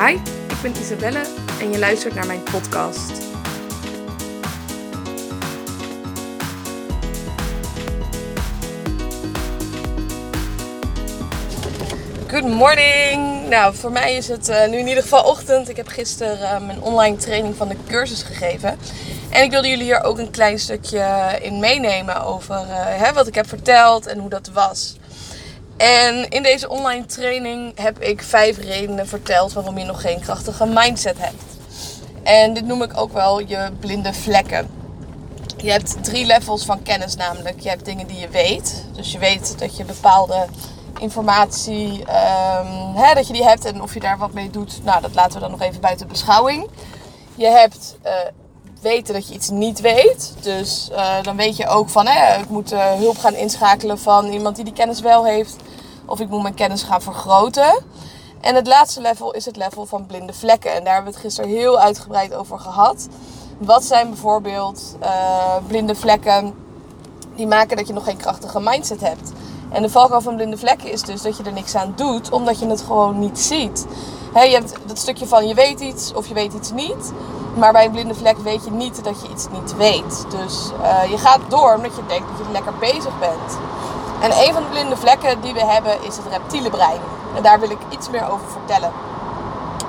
Hi, ik ben Isabelle en je luistert naar mijn podcast. Good morning! Nou, voor mij is het uh, nu in ieder geval ochtend. Ik heb gisteren uh, mijn online training van de cursus gegeven. En ik wilde jullie hier ook een klein stukje in meenemen over hè, wat ik heb verteld en hoe dat was. En in deze online training heb ik vijf redenen verteld waarom je nog geen krachtige mindset hebt. En dit noem ik ook wel je blinde vlekken. Je hebt drie levels van kennis namelijk. Je hebt dingen die je weet. Dus je weet dat je bepaalde informatie, um, hè, dat je die hebt en of je daar wat mee doet. Nou, dat laten we dan nog even buiten beschouwing. Je hebt uh, weten dat je iets niet weet. Dus uh, dan weet je ook van, hè, ik moet uh, hulp gaan inschakelen van iemand die die kennis wel heeft. Of ik moet mijn kennis gaan vergroten. En het laatste level is het level van blinde vlekken. En daar hebben we het gisteren heel uitgebreid over gehad. Wat zijn bijvoorbeeld uh, blinde vlekken die maken dat je nog geen krachtige mindset hebt? En de valkuil van blinde vlekken is dus dat je er niks aan doet, omdat je het gewoon niet ziet. He, je hebt dat stukje van je weet iets of je weet iets niet. Maar bij een blinde vlek weet je niet dat je iets niet weet. Dus uh, je gaat door omdat je denkt dat je lekker bezig bent. En een van de blinde vlekken die we hebben is het reptiele brein. En daar wil ik iets meer over vertellen.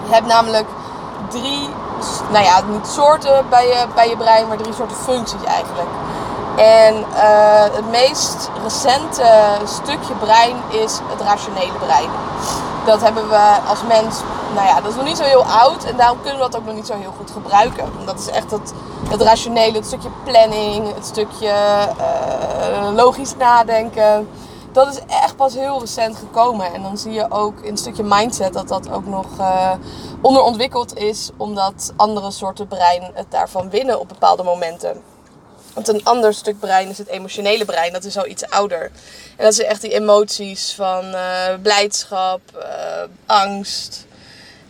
Je hebt namelijk drie, nou ja, niet soorten bij je, bij je brein, maar drie soorten functies eigenlijk. En uh, het meest recente stukje brein is het rationele brein. Dat hebben we als mens, nou ja, dat is nog niet zo heel oud en daarom kunnen we dat ook nog niet zo heel goed gebruiken. Dat is echt het, het rationele, het stukje planning, het stukje uh, logisch nadenken. Dat is echt pas heel recent gekomen. En dan zie je ook in het stukje mindset dat dat ook nog uh, onderontwikkeld is, omdat andere soorten brein het daarvan winnen op bepaalde momenten. Want een ander stuk brein is het emotionele brein. Dat is al iets ouder. En dat zijn echt die emoties van uh, blijdschap, angst.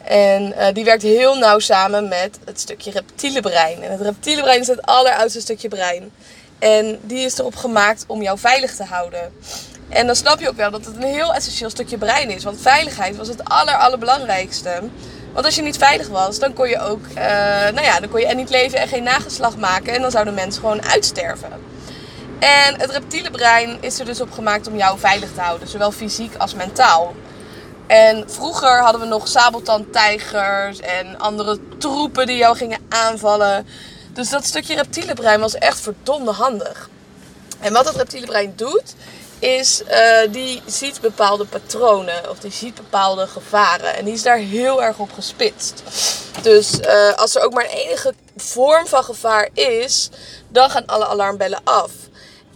En uh, die werkt heel nauw samen met het stukje reptiele brein. En het reptiele brein is het alleroudste stukje brein. En die is erop gemaakt om jou veilig te houden. En dan snap je ook wel dat het een heel essentieel stukje brein is. Want veiligheid was het aller, allerbelangrijkste. Want als je niet veilig was, dan kon je ook, uh, nou ja, dan kon je niet leven en geen nageslag maken. En dan zouden mensen gewoon uitsterven. En het reptiele brein is er dus op gemaakt om jou veilig te houden, zowel fysiek als mentaal. En vroeger hadden we nog sabeltandtijgers en andere troepen die jou gingen aanvallen. Dus dat stukje reptiele brein was echt verdomde handig. En wat het reptiele brein doet, is uh, die ziet bepaalde patronen of die ziet bepaalde gevaren. En die is daar heel erg op gespitst. Dus uh, als er ook maar een enige vorm van gevaar is, dan gaan alle alarmbellen af.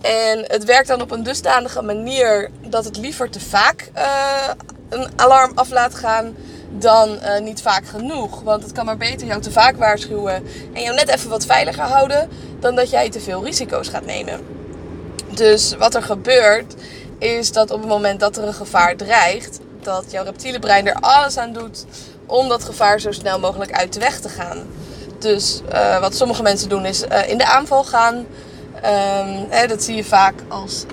En het werkt dan op een dusdanige manier dat het liever te vaak uh, een alarm af laat gaan dan uh, niet vaak genoeg. Want het kan maar beter jou te vaak waarschuwen en jou net even wat veiliger houden dan dat jij te veel risico's gaat nemen. Dus wat er gebeurt is dat op het moment dat er een gevaar dreigt, dat jouw reptiele brein er alles aan doet om dat gevaar zo snel mogelijk uit de weg te gaan. Dus uh, wat sommige mensen doen is uh, in de aanval gaan. Um, hè, dat zie je vaak als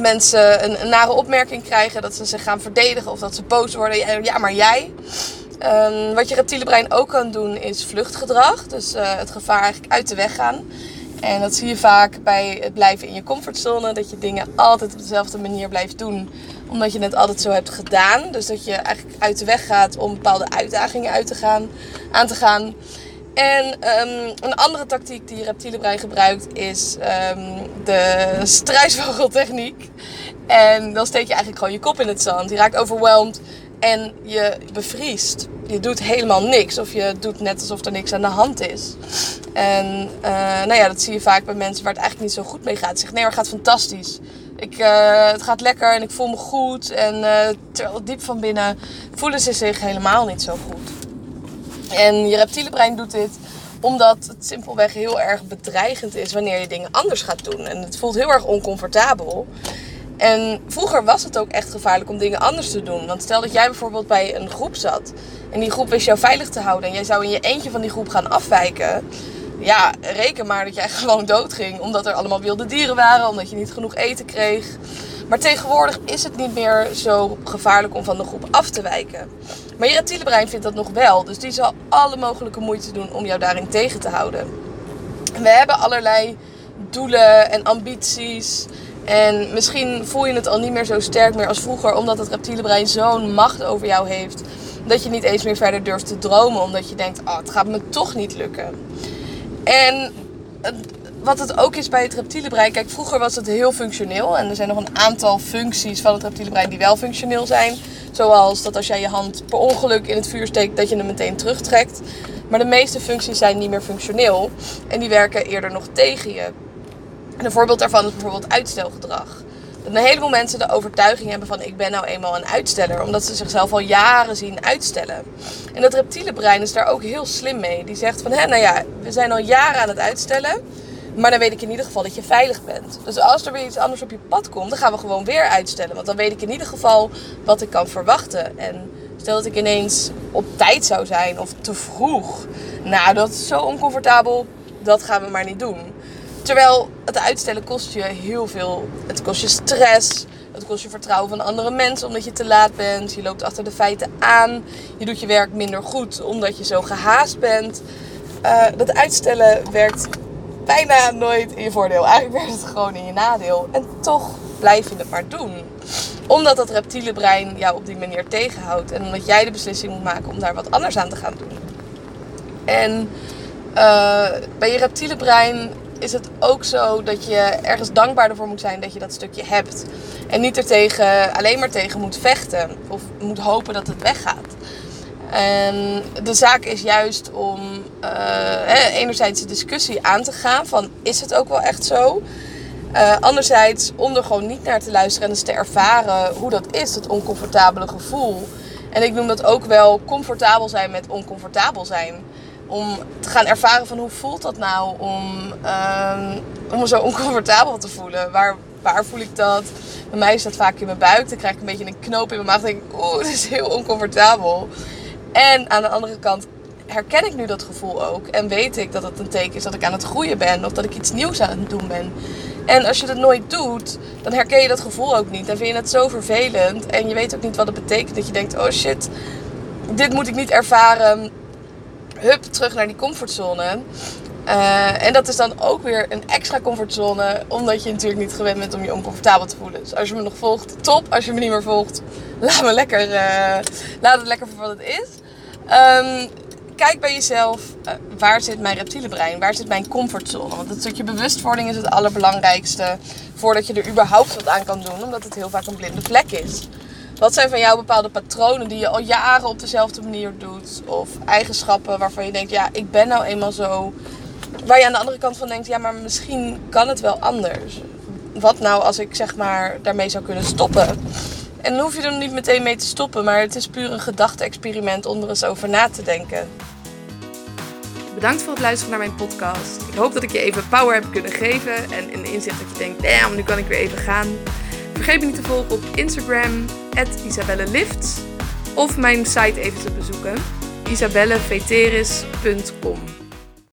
mensen een, een, nare opmerking krijgen, dat ze zich gaan verdedigen of dat ze boos worden. Ja, maar jij. Um, wat je reptiele brein ook kan doen is vluchtgedrag. Dus uh, het gevaar eigenlijk uit de weg gaan. En dat zie je vaak bij het blijven in je comfortzone. Dat je dingen altijd op dezelfde manier blijft doen. Omdat je het altijd zo hebt gedaan. Dus dat je eigenlijk uit de weg gaat om bepaalde uitdagingen uit te gaan, aan te gaan. En um, een andere tactiek die reptiele brein gebruikt is um, de struisvogeltechniek. En dan steek je eigenlijk gewoon je kop in het zand. Je raakt overweldigd en je bevriest. Je doet helemaal niks. Of je doet net alsof er niks aan de hand is. En uh, nou ja, dat zie je vaak bij mensen waar het eigenlijk niet zo goed mee gaat. Ze zeggen, nee, maar het gaat fantastisch. Ik, uh, het gaat lekker en ik voel me goed. En uh, terwijl diep van binnen voelen ze zich helemaal niet zo goed. En je reptiele brein doet dit omdat het simpelweg heel erg bedreigend is wanneer je dingen anders gaat doen. En het voelt heel erg oncomfortabel. En vroeger was het ook echt gevaarlijk om dingen anders te doen. Want stel dat jij bijvoorbeeld bij een groep zat. En die groep wist jou veilig te houden. En jij zou in je eentje van die groep gaan afwijken. Ja, reken maar dat jij gewoon doodging. Omdat er allemaal wilde dieren waren. Omdat je niet genoeg eten kreeg. Maar tegenwoordig is het niet meer zo gevaarlijk om van de groep af te wijken. Maar je reptiele brein vindt dat nog wel. Dus die zal alle mogelijke moeite doen om jou daarin tegen te houden. we hebben allerlei doelen en ambities. En misschien voel je het al niet meer zo sterk meer als vroeger, omdat het reptiele brein zo'n macht over jou heeft. Dat je niet eens meer verder durft te dromen, omdat je denkt: oh, het gaat me toch niet lukken. En wat het ook is bij het reptiele brein, kijk, vroeger was het heel functioneel. En er zijn nog een aantal functies van het reptiele brein die wel functioneel zijn. Zoals dat als jij je hand per ongeluk in het vuur steekt, dat je hem meteen terugtrekt. Maar de meeste functies zijn niet meer functioneel. En die werken eerder nog tegen je. En een voorbeeld daarvan is bijvoorbeeld uitstelgedrag. Dat een heleboel mensen de overtuiging hebben van ik ben nou eenmaal een uitsteller. Omdat ze zichzelf al jaren zien uitstellen. En dat reptiele brein is daar ook heel slim mee. Die zegt van hé, nou ja, we zijn al jaren aan het uitstellen. Maar dan weet ik in ieder geval dat je veilig bent. Dus als er weer iets anders op je pad komt, dan gaan we gewoon weer uitstellen. Want dan weet ik in ieder geval wat ik kan verwachten. En stel dat ik ineens op tijd zou zijn of te vroeg. Nou, dat is zo oncomfortabel. Dat gaan we maar niet doen. Terwijl het uitstellen kost je heel veel. Het kost je stress. Het kost je vertrouwen van andere mensen omdat je te laat bent. Je loopt achter de feiten aan. Je doet je werk minder goed omdat je zo gehaast bent. Uh, dat uitstellen werkt bijna nooit in je voordeel. Eigenlijk werkt het gewoon in je nadeel. En toch blijf je het maar doen. Omdat dat reptiele brein jou op die manier tegenhoudt. En omdat jij de beslissing moet maken om daar wat anders aan te gaan doen. En uh, bij je reptiele brein is het ook zo dat je ergens dankbaar ervoor moet zijn dat je dat stukje hebt. En niet er tegen, alleen maar tegen moet vechten. Of moet hopen dat het weggaat. En de zaak is juist om uh, enerzijds de discussie aan te gaan van is het ook wel echt zo? Uh, anderzijds om er gewoon niet naar te luisteren en eens te ervaren hoe dat is, het oncomfortabele gevoel. En ik noem dat ook wel comfortabel zijn met oncomfortabel zijn. Om te gaan ervaren van hoe voelt dat nou om, uh, om me zo oncomfortabel te voelen. Waar, waar voel ik dat? Bij mij is dat vaak in mijn buik. Dan krijg ik een beetje een knoop in mijn maag. Dan denk ik, oeh, het is heel oncomfortabel. En aan de andere kant herken ik nu dat gevoel ook. En weet ik dat het een teken is dat ik aan het groeien ben. Of dat ik iets nieuws aan het doen ben. En als je dat nooit doet, dan herken je dat gevoel ook niet. Dan vind je het zo vervelend. En je weet ook niet wat het betekent. Dat je denkt, oh shit, dit moet ik niet ervaren. Hup, terug naar die comfortzone. Uh, en dat is dan ook weer een extra comfortzone, omdat je natuurlijk niet gewend bent om je oncomfortabel te voelen. Dus als je me nog volgt, top. Als je me niet meer volgt, laat, me lekker, uh, laat het lekker voor wat het is. Um, kijk bij jezelf, uh, waar zit mijn reptiele brein? Waar zit mijn comfortzone? Want het stukje bewustwording is het allerbelangrijkste voordat je er überhaupt wat aan kan doen, omdat het heel vaak een blinde vlek is. Wat zijn van jou bepaalde patronen die je al jaren op dezelfde manier doet? Of eigenschappen waarvan je denkt, ja, ik ben nou eenmaal zo. Waar je aan de andere kant van denkt, ja, maar misschien kan het wel anders. Wat nou als ik zeg maar daarmee zou kunnen stoppen? En dan hoef je er niet meteen mee te stoppen, maar het is puur een gedachte-experiment om er eens over na te denken. Bedankt voor het luisteren naar mijn podcast. Ik hoop dat ik je even power heb kunnen geven en een inzicht dat je denkt, damn, nu kan ik weer even gaan. Vergeet me niet te volgen op Instagram, isabellelifts. Of mijn site even te bezoeken, isabelleveteris.com.